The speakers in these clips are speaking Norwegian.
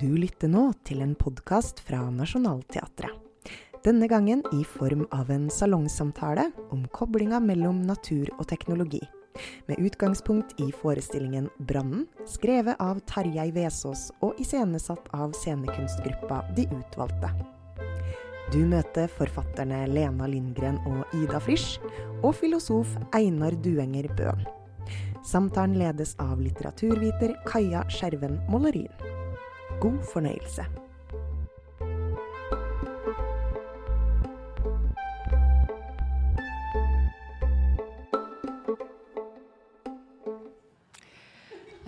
Du lytter nå til en podkast fra Nationaltheatret. Denne gangen i form av en salongsamtale om koblinga mellom natur og teknologi. Med utgangspunkt i forestillingen 'Brannen', skrevet av Tarjei Vesaas og iscenesatt av scenekunstgruppa De Utvalgte. Du møter forfatterne Lena Lindgren og Ida Frisch, og filosof Einar Duenger Bøhn. Samtalen ledes av litteraturviter Kaja Skjerven Mollerin. God fornøyelse.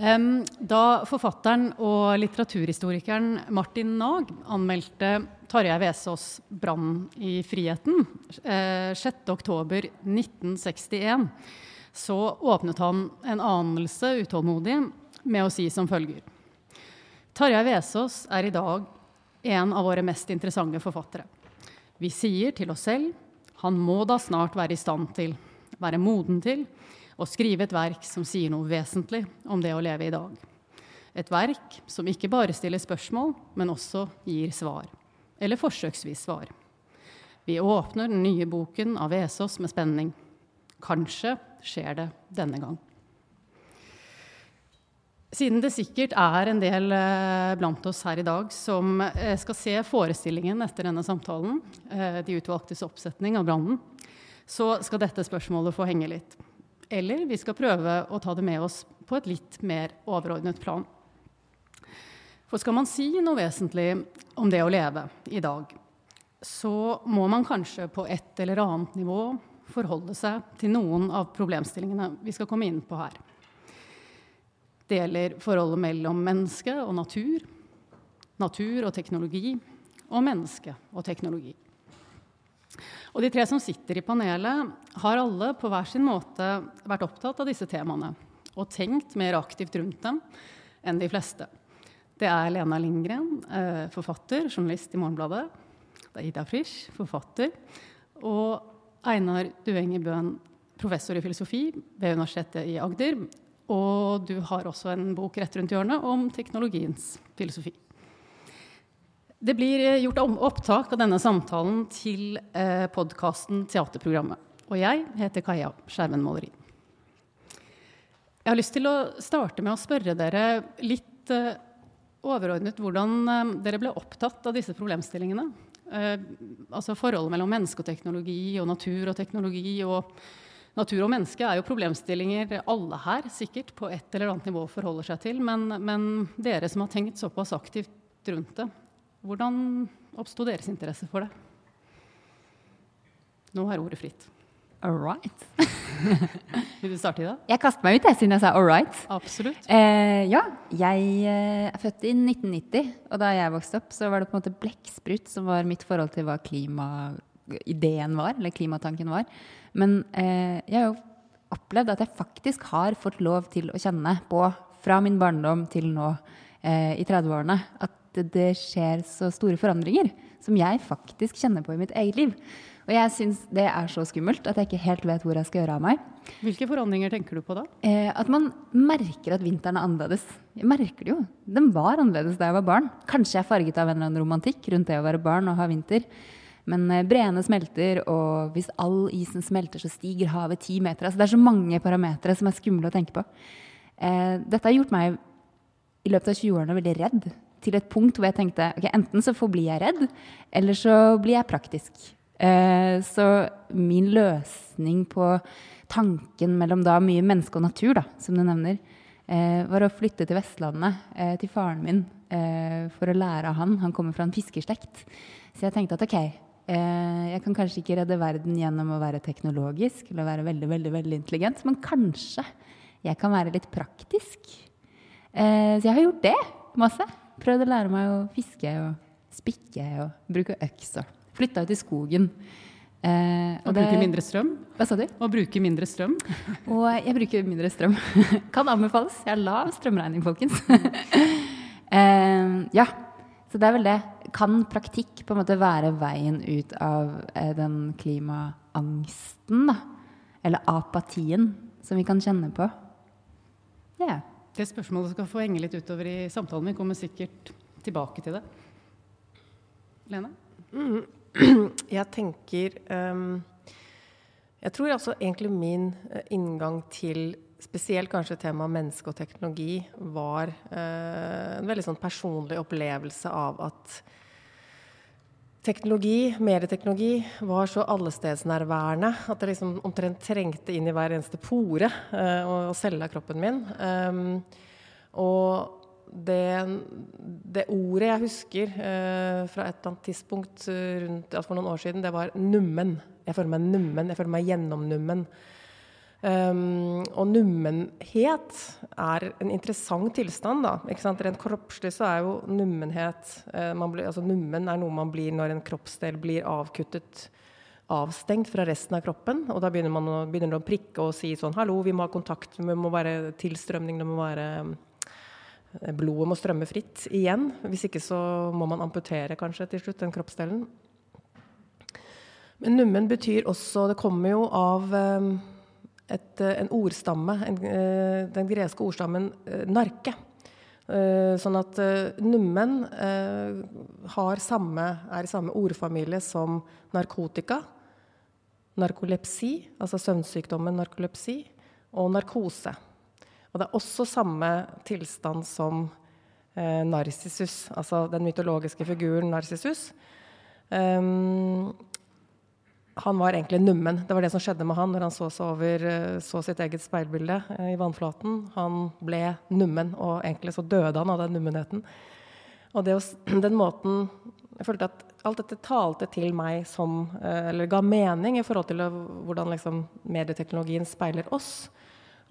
Da forfatteren og litteraturhistorikeren Martin Nag anmeldte Tarjei Vesaas' 'Brann i friheten' 6.10.1961, eh, så åpnet han en anelse utålmodig med å si som følger. Tarjei Vesaas er i dag en av våre mest interessante forfattere. Vi sier til oss selv han må da snart være i stand til, være moden til, å skrive et verk som sier noe vesentlig om det å leve i dag. Et verk som ikke bare stiller spørsmål, men også gir svar. Eller forsøksvis svar. Vi åpner den nye boken av Vesaas med spenning. Kanskje skjer det denne gang. Siden det sikkert er en del eh, blant oss her i dag som eh, skal se forestillingen etter denne samtalen, eh, de utvalgtes oppsetning av brannen, så skal dette spørsmålet få henge litt. Eller vi skal prøve å ta det med oss på et litt mer overordnet plan. For skal man si noe vesentlig om det å leve i dag, så må man kanskje på et eller annet nivå forholde seg til noen av problemstillingene vi skal komme inn på her. Det gjelder forholdet mellom menneske og natur, natur og teknologi, og menneske og teknologi. Og de tre som sitter i panelet, har alle på hver sin måte vært opptatt av disse temaene og tenkt mer aktivt rundt dem enn de fleste. Det er Lena Lindgren, eh, forfatter, journalist i Morgenbladet. Det er Ida Frisch, forfatter. Og Einar Duenger Bøhn, professor i filosofi ved Universitetet i Agder. Og du har også en bok rett rundt hjørnet om teknologiens filosofi. Det blir eh, gjort opptak av denne samtalen til eh, podkasten Teaterprogrammet. Og jeg heter Kaja Skjerven Måleri. Jeg har lyst til å starte med å spørre dere litt eh, overordnet hvordan dere ble opptatt av disse problemstillingene. Eh, altså forholdet mellom menneske og teknologi, og natur og teknologi. og Natur og menneske er jo problemstillinger alle her sikkert på et eller annet nivå forholder seg til. Men, men dere som har tenkt såpass aktivt rundt det, hvordan oppsto deres interesse for det? Nå er ordet fritt. All right. Vil du starte, i dag? Jeg kaster meg ut, jeg, siden jeg sa all right. Absolutt. Eh, ja, jeg eh, er født i 1990, og da jeg vokste opp, så var det på en måte blekksprut som var mitt forhold til hva klimaideen var, eller klimatanken var. Men eh, jeg har jo opplevd at jeg faktisk har fått lov til å kjenne på, fra min barndom til nå eh, i 30-årene, at det skjer så store forandringer som jeg faktisk kjenner på i mitt eget liv. Og jeg syns det er så skummelt at jeg ikke helt vet hvor jeg skal gjøre av meg. Hvilke forandringer tenker du på da? Eh, at man merker at vinteren er annerledes. Jeg merker det jo. Den var annerledes da jeg var barn. Kanskje jeg er farget av en eller annen romantikk rundt det å være barn og ha vinter. Men eh, breene smelter, og hvis all isen smelter, så stiger havet ti meter. Altså, det er så mange parametere som er skumle å tenke på. Eh, dette har gjort meg i løpet av 20-årene veldig redd til et punkt hvor jeg tenkte ok, enten så forblir jeg redd, eller så blir jeg praktisk. Eh, så min løsning på tanken mellom da mye menneske og natur, da, som du nevner, eh, var å flytte til Vestlandet, eh, til faren min, for å lære av han. Han kommer fra en fiskerstekt. Så jeg tenkte at ok, jeg kan kanskje ikke redde verden gjennom å være teknologisk eller være veldig, veldig, veldig intelligent, men kanskje jeg kan være litt praktisk. Så jeg har gjort det masse. Prøvd å lære meg å fiske og spikke og bruke øks. og Flytta ut i skogen. Eh, og, og bruke mindre strøm? Hva sa du? Og bruke mindre strøm. og jeg bruker mindre strøm. kan anbefales. Jeg har lav strømregning, folkens. eh, ja, så det er vel det. Kan praktikk på en måte være veien ut av eh, den klimaangsten, da? Eller apatien som vi kan kjenne på? Ja. Det spørsmålet skal få henge litt utover i samtalen. Vi kommer sikkert tilbake til det. Lene? Jeg tenker um, Jeg tror altså egentlig min uh, inngang til spesielt kanskje temaet menneske og teknologi var uh, en veldig sånn personlig opplevelse av at teknologi, medieteknologi, var så allestedsnærværende at det liksom omtrent trengte inn i hver eneste pore uh, og selge av kroppen min. Um, og det, det, ordet jeg husker eh, fra et eller annet tidspunkt rundt, altså for noen år siden, det var nummen. Jeg føler meg nummen. Jeg føler meg gjennomnummen. Um, og nummenhet er en interessant tilstand. da, ikke sant? Rent kroppslig så er jo nummenhet uh, blir, altså Nummen er noe man blir når en kroppsdel blir avkuttet, avstengt fra resten av kroppen. Og da begynner man å, begynner å prikke og si sånn Hallo, vi må ha kontakt, det må være tilstrømning, det må være Blodet må strømme fritt igjen. Hvis ikke så må man amputere kanskje til slutt den kroppsdelen. Men nummen betyr også Det kommer jo av et, en ordstamme, en, den greske ordstammen narke. Sånn at nummen samme, er i samme ordfamilie som narkotika, narkolepsi, altså søvnsykdommen narkolepsi, og narkose. Og det er også samme tilstand som eh, Narsissus, altså den mytologiske figuren Narsissus. Um, han var egentlig nummen. Det var det som skjedde med han når han så, over, eh, så sitt eget speilbilde eh, i vannflaten. Han ble nummen, og egentlig så døde han av den nummenheten. Og det, den måten Jeg følte at alt dette talte til meg som eh, Eller ga mening i forhold til hvordan liksom, medieteknologien speiler oss.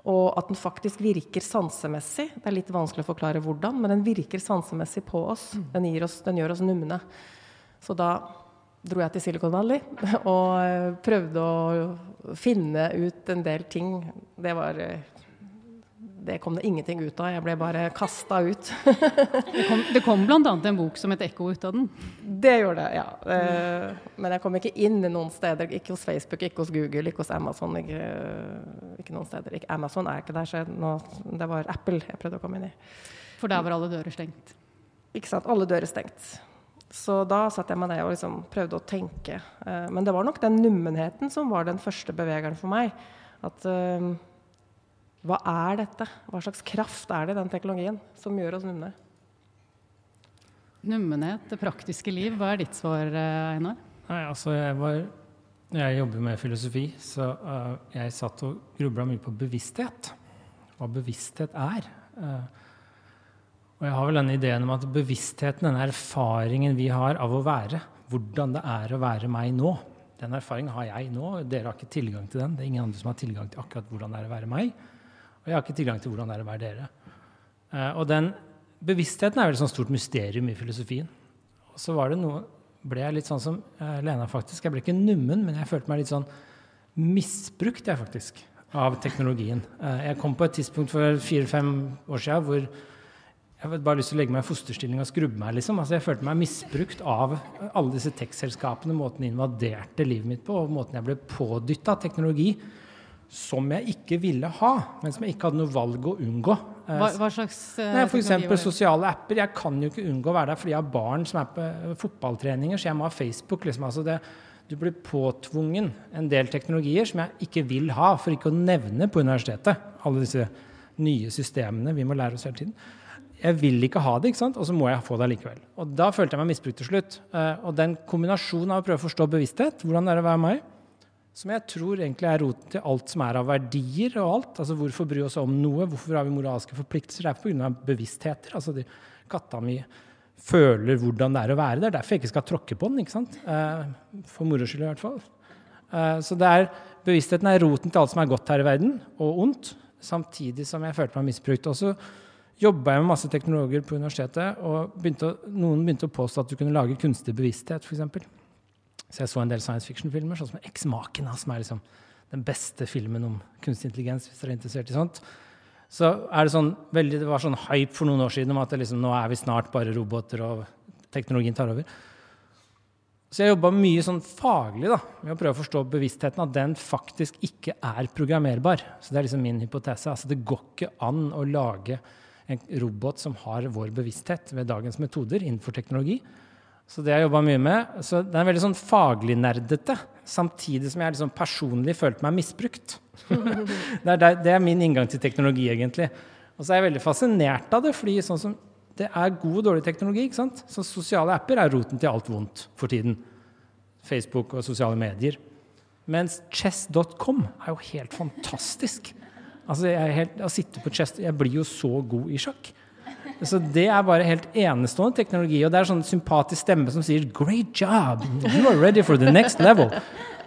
Og at den faktisk virker sansemessig. Det er litt vanskelig å forklare hvordan, men den virker sansemessig på oss. Mm. Den, oss, den gjør oss numne. Så da dro jeg til Silicon Valley og eh, prøvde å finne ut en del ting. Det var eh, det kom det ingenting ut av. Jeg ble bare kasta ut. det kom, det kom bl.a. en bok som et ekko ut av den? Det gjorde det, ja. Mm. Men jeg kom ikke inn noen steder. Ikke hos Facebook, ikke hos Google, ikke hos Amazon. Ikke, ikke noen steder. Ikke Amazon er ikke der, så nå, det var Apple jeg prøvde å komme inn i. For der var alle dører stengt? Ikke sant. Alle dører stengt. Så da satt jeg med det og liksom prøvde å tenke. Eh, men det var nok den nummenheten som var den første bevegeren for meg. At hva er dette? Hva slags kraft er det i den teknologien som gjør oss numne? Nummenhet, det praktiske liv. Hva er ditt svar, eh, Einar? Nei, altså jeg, var, jeg jobber med filosofi, så uh, jeg satt og grubla mye på bevissthet. Hva bevissthet er. Uh, og jeg har vel denne ideen om at bevisstheten, denne erfaringen vi har av å være, hvordan det er å være meg nå, den erfaringen har jeg nå. Dere har ikke tilgang til den. Det er ingen andre som har tilgang til akkurat hvordan det er å være meg. Og jeg har ikke tilgang til hvordan det er å være dere. Uh, og den bevisstheten er vel et sånt stort mysterium i filosofien. Og så var det noe, ble jeg litt sånn som uh, Lena, faktisk. Jeg ble ikke nummen, men jeg følte meg litt sånn misbrukt, jeg, faktisk, av teknologien. Uh, jeg kom på et tidspunkt for fire-fem år siden hvor jeg hadde bare lyst til å legge meg i fosterstilling og skrubbe meg. liksom. Altså, jeg følte meg misbrukt av alle disse tech-selskapene, måten de invaderte livet mitt på, og måten jeg ble pådytta teknologi som jeg ikke ville ha, men som jeg ikke hadde noe valg å unngå. Hva, hva slags uh, For F.eks. sosiale apper. Jeg kan jo ikke unngå å være der fordi jeg har barn som er på eh, fotballtreninger, så jeg må ha Facebook. Liksom. Altså det, du blir påtvungen en del teknologier som jeg ikke vil ha, for ikke å nevne på universitetet. Alle disse nye systemene vi må lære oss hele tiden. Jeg vil ikke ha det, ikke sant? og så må jeg få det likevel. Og da følte jeg meg misbrukt til slutt. Og den kombinasjonen av å prøve å forstå bevissthet, hvordan det er å være meg, som jeg tror egentlig er roten til alt som er av verdier og alt. Altså Hvorfor bry oss om noe? Hvorfor har vi moralske forpliktelser? Det er pga. bevisstheter. Altså de, katta mi føler hvordan det er å være der. Derfor jeg ikke skal tråkke på den. ikke sant? Eh, for moro skyld, i hvert fall. Eh, så det er, bevisstheten er roten til alt som er godt her i verden, og ondt. Samtidig som jeg følte meg misbrukt. Og så jobba jeg med masse teknologer på universitetet, og begynte, noen begynte å påstå at du kunne lage kunstig bevissthet, f.eks. Så jeg så en del science fiction-filmer, sånn som Eksmaken, som er liksom den beste filmen om kunstig intelligens, hvis dere er interessert i sånt. Så er det sånn, veldig, det var sånn hype for noen år siden om at liksom, nå er vi snart bare roboter, og teknologien tar over. Så jeg jobba mye sånn faglig da, med å prøve å forstå bevisstheten, at den faktisk ikke er programmerbar. Så det er liksom min hypotese. Altså det går ikke an å lage en robot som har vår bevissthet ved dagens metoder innenfor teknologi. Så det har jeg jobba mye med. Så det er veldig sånn faglig nerdete, samtidig som jeg liksom personlig følte meg misbrukt. det, er, det, er, min inngang til teknologi, egentlig. Og så er jeg veldig fascinert av det, fordi sånn som det er god og dårlig teknologi. ikke sant? Så Sosiale apper er roten til alt vondt for tiden. Facebook og sosiale medier. Mens chess.com er jo helt fantastisk. Altså, jeg, helt, jeg sitter på chess, jeg blir jo så god i sjakk. Så det er bare helt enestående teknologi. Og det er sånn sympatisk stemme som sier 'Great job! You are ready for the next level'.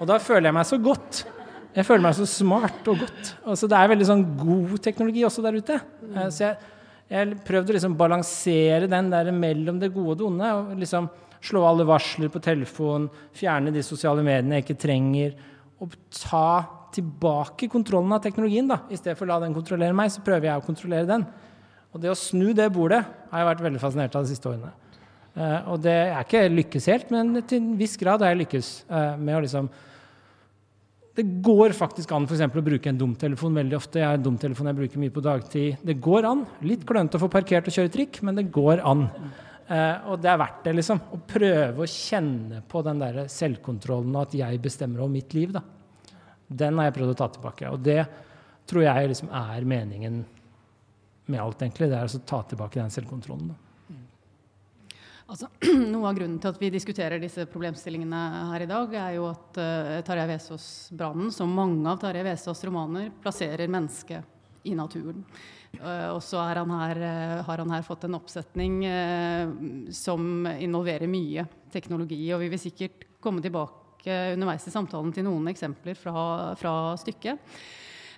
Og da føler jeg meg så godt. Jeg føler meg så smart og godt. Så det er veldig sånn god teknologi også der ute. Eh, så jeg, jeg prøvde å liksom balansere den der mellom det gode og det onde. og liksom Slå alle varsler på telefon, fjerne de sosiale mediene jeg ikke trenger. Og ta tilbake kontrollen av teknologien. da. I stedet for å la den kontrollere meg, så prøver jeg å kontrollere den. Og det å snu det bordet har jeg vært veldig fascinert av de siste årene. Uh, og det er ikke lykkes helt, men til en viss grad har jeg lykkes uh, med å liksom det går faktisk an for å bruke en dumtelefon veldig ofte. Jeg har en dumtelefon jeg bruker mye på dagtid. Det går an. Litt klønete å få parkert og kjøre trikk, men det går an. Uh, og det er verdt det, liksom. Å prøve å kjenne på den der selvkontrollen og at jeg bestemmer over mitt liv. da. Den har jeg prøvd å ta tilbake. Og det tror jeg liksom er meningen med alt, egentlig. Det er å ta tilbake den selvkontrollen. da. Altså, noe av grunnen til at vi diskuterer disse problemstillingene her i dag, er jo at uh, Tarjei Vesaas-brannen, som mange av Tarjei Vesaas' romaner, plasserer mennesket i naturen. Uh, og så uh, har han her fått en oppsetning uh, som involverer mye teknologi. Og vi vil sikkert komme tilbake underveis i samtalen til noen eksempler fra, fra stykket.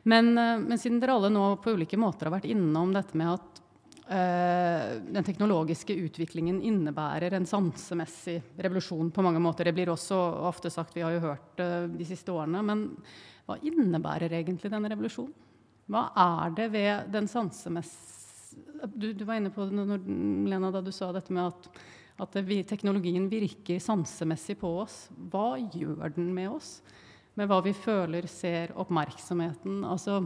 Men, men, siden dere alle nå på ulike måter har vært innom dette med at Eh, den teknologiske utviklingen innebærer en sansemessig revolusjon på mange måter. Det blir også ofte sagt, vi har jo hørt det de siste årene. Men hva innebærer egentlig denne revolusjonen? Hva er det ved den sansemessige du, du, var inne på det Lena, da du sa dette med at, at det, teknologien virker sansemessig på oss. Hva gjør den med oss? Med hva vi føler, ser, oppmerksomheten? Altså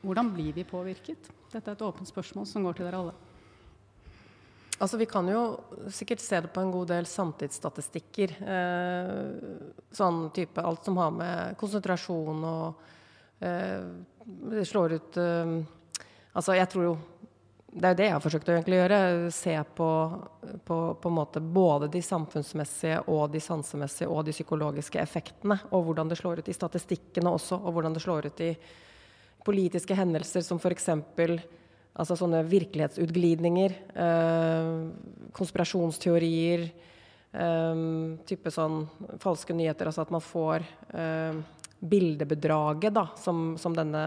Hvordan blir vi påvirket? Dette er et åpent spørsmål som går til dere alle. Altså, vi kan jo sikkert se det på en god del samtidsstatistikker. Eh, sånn type alt som har med konsentrasjon og eh, Det slår ut eh, Altså, jeg tror jo Det er jo det jeg har forsøkt å gjøre. Se på, på, på både de samfunnsmessige og de sansemessige og de psykologiske effektene. Og hvordan det slår ut i statistikkene også, og hvordan det slår ut i politiske hendelser som f.eks. Altså sånne virkelighetsutglidninger, øh, konspirasjonsteorier, øh, type sånn falske nyheter. Altså at man får øh, bildebedraget, da, som, som denne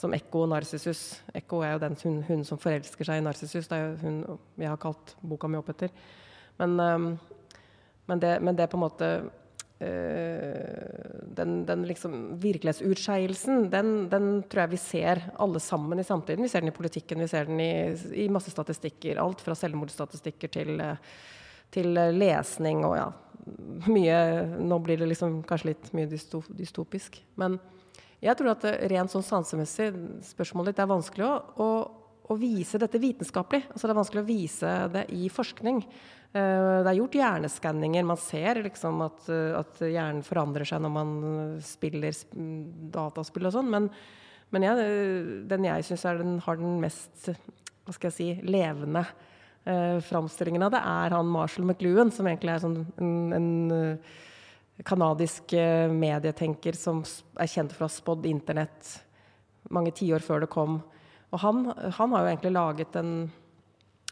som Ekko og Narsissus. Ekko er jo den hun, hun, som forelsker seg i Narsissus. Det er jo hun jeg har kalt boka mi opp etter. Men, um, men, det, men, det, på en måte Eh, den, den liksom virkelighetsutskeielsen, den, den, tror jeg vi ser alle sammen i samtiden. Vi ser den i politikken, vi ser den i, i masse statistikker. Alt fra selvmordsstatistikker til, til, lesning og ja, mye Nå blir det liksom kanskje litt mye dystopisk. Men jeg tror at rent sånn sansemessig, spørsmålet ditt er vanskelig å, å, vise dette vitenskapelig. Altså det er vanskelig å vise det i forskning. Eh, det er gjort hjerneskanninger. Man ser liksom at, eh, at, hjernen forandrer seg når man spiller dataspill og sånn. Men, men jeg, den jeg syns har den mest hva skal jeg si, levende eh, framstillingen av det, er han Marshall McLuhan, som egentlig er sånn en, en kanadisk eh, medietenker som er kjent for å ha spådd internett mange tiår før det kom. Og han, han har jo egentlig laget en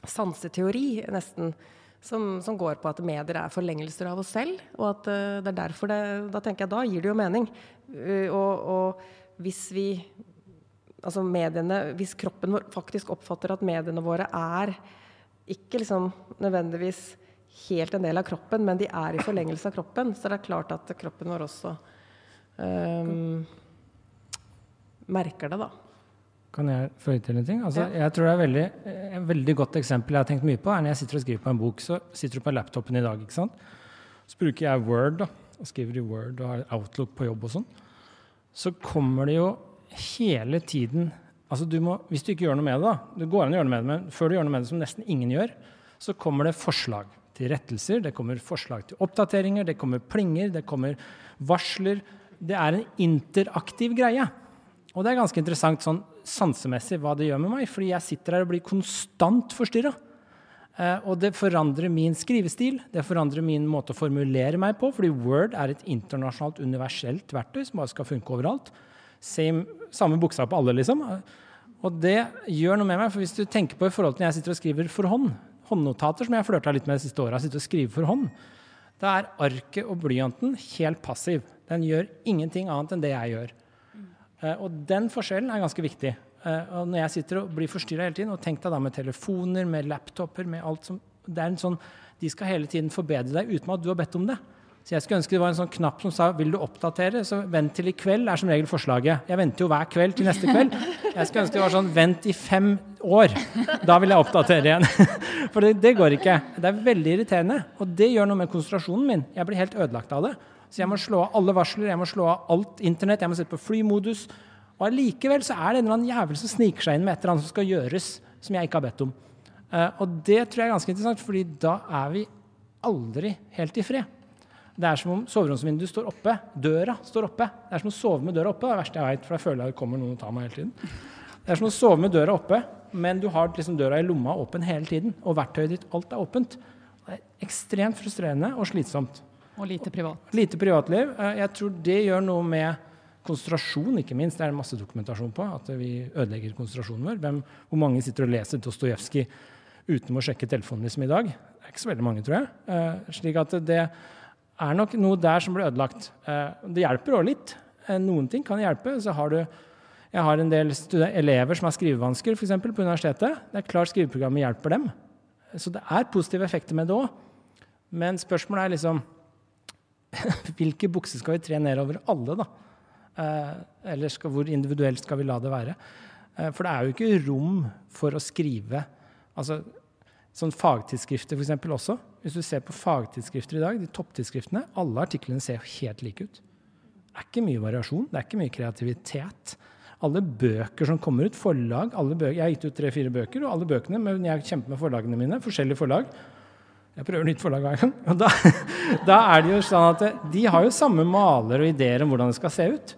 sanseteori, nesten, som, som, går på at medier er forlengelser av oss selv. Og at uh, det er derfor det Da tenker jeg da gir det jo mening. Uh, og, og hvis vi Altså mediene Hvis kroppen vår faktisk oppfatter at mediene våre er ikke liksom nødvendigvis helt en del av kroppen, men de er i forlengelse av kroppen, så det er klart at kroppen vår også um, merker det, da. Kan jeg føye til en ting? Altså, Jeg tror det er veldig, et veldig godt eksempel jeg har tenkt mye på, er når jeg sitter og skriver på en bok. Så sitter du på laptopen i dag, ikke sant. Så bruker jeg Word da, og skriver i Word og har Outlook på jobb og sånn. Så kommer det jo hele tiden altså du må, Hvis du ikke gjør noe med det, da, det går an å gjøre noe med det, men før du gjør noe med det som nesten ingen gjør, så kommer det forslag til rettelser, det kommer forslag til oppdateringer, det kommer plinger, det kommer varsler. Det er en interaktiv greie. Og det er ganske interessant sånn sansemessig hva det gjør med meg, fordi jeg sitter her og blir konstant forstyrra. Eh, og det forandrer min skrivestil, det forandrer min måte å formulere meg på, fordi Word er et internasjonalt, universelt verktøy som bare skal funke overalt. Same, samme buksa på alle, liksom. Og det gjør noe med meg, for hvis du tenker på i forhold til når jeg sitter og skriver for hånd, håndnotater som jeg har flørta litt med de siste åra, sitte og skrive for hånd, da er arket og blyanten helt passiv. Den gjør ingenting annet enn det jeg gjør. Uh, og den forskjellen er ganske viktig. Uh, og når jeg sitter og blir forstyrra hele tiden, og tenk deg da med telefoner, med laptoper, med alt som det er en sånn, De skal hele tiden forbedre deg uten at du har bedt om det. Så jeg skulle ønske det var en sånn knapp som sa 'vil du oppdatere', så vent til i kveld, er som regel forslaget. Jeg venter jo hver kveld til neste kveld. Jeg skulle ønske det var sånn 'vent i fem år'. Da vil jeg oppdatere igjen. For det, det går ikke. Det er veldig irriterende. Og det gjør noe med konsentrasjonen min. Jeg blir helt ødelagt av det. Så jeg må slå av alle varsler, jeg må slå av alt internett, jeg må sette på flymodus. Og allikevel så er det en eller annen jævel som sniker seg inn med et eller annet som skal gjøres, som jeg ikke har bedt om. Uh, og det tror jeg er ganske interessant, fordi da er vi aldri helt i fred. Det er som om soveromsvinduet står oppe. Døra står oppe. Det er som å sove med døra oppe. Det er det verste jeg vet, for jeg føler at det kommer noen og tar meg hele tiden. Det er som å sove med døra oppe, men du har liksom døra i lomma åpen hele tiden. Og verktøyet ditt, alt er åpent. Det er ekstremt frustrerende og slitsomt. Og lite privat. Lite privatliv. Eh, jeg tror det gjør noe med konsentrasjon, ikke minst. Det er det masse dokumentasjon på. At vi ødelegger konsentrasjonen vår. Hvem, hvor mange sitter og leser Dostojevskij uten å sjekke telefonen liksom i dag? Det er ikke så veldig mange, tror jeg. Uh, slik at det er nok noe der som blir ødelagt. Uh, det hjelper òg litt. Uh, noen ting kan hjelpe. Så har du jeg har en del elever som har skrivevansker eksempel, på universitetet. Det er klart skriveprogrammet hjelper dem. Så det er positive effekter med det òg. Men spørsmålet er liksom Hvilke bukser skal vi tre nedover alle, da? Eh, eller skal, hvor individuelt skal vi la det være? Eh, for det er jo ikke rom for å skrive altså Sånn fagtidsskrifter f.eks. også. Hvis du ser på fagtidsskrifter i dag, de topptidsskriftene, alle artiklene ser helt like ut. Det er ikke mye variasjon, det er ikke mye kreativitet. Alle bøker som kommer ut, forlag Jeg har gitt ut tre-fire bøker, og alle bøkene men jeg kjemper med forlagene mine, forskjellige forlag. Jeg prøver nytt forlag hver gang. Og da, da er det jo sånn at de har jo samme maler og ideer om hvordan det skal se ut.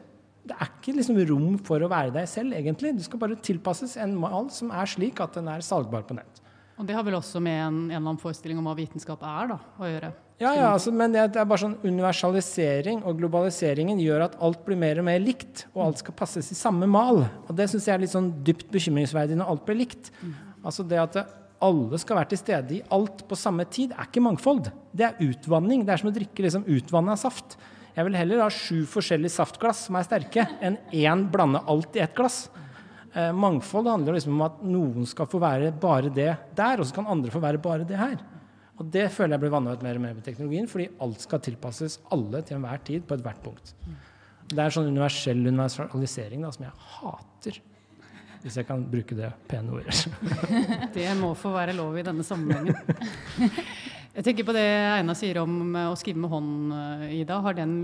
Det er ikke liksom rom for å være deg selv, egentlig. Du skal bare tilpasses en mal som er slik at den er salgbar på nett. Og det har vel også med en, en eller annen forestilling om hva vitenskap er, da, å gjøre? Ja, ja altså, men det er bare sånn universalisering og globaliseringen gjør at alt blir mer og mer likt, og alt skal passes i samme mal. Og det syns jeg er litt sånn dypt bekymringsverdig når alt blir likt. Mm. Altså det at alle skal være til stede i alt på samme tid, er ikke mangfold. Det er utvanning. Det er som å drikke liksom utvanna saft. Jeg vil heller ha sju forskjellige saftglass som er sterke, enn én blande alt i ett glass. Eh, mangfold handler liksom om at noen skal få være bare det der, og så kan andre få være bare det her. Og Det føler jeg blir vanna ut mer og mer med teknologien, fordi alt skal tilpasses alle til enhver tid på ethvert punkt. Det er sånn universell universalisering da, som jeg hater. Hvis jeg kan bruke det pene ordet. det må få være lov i denne sammenhengen. Jeg tenker på det Einar sier om eh, å skrive med hånd, eh, Ida. Den,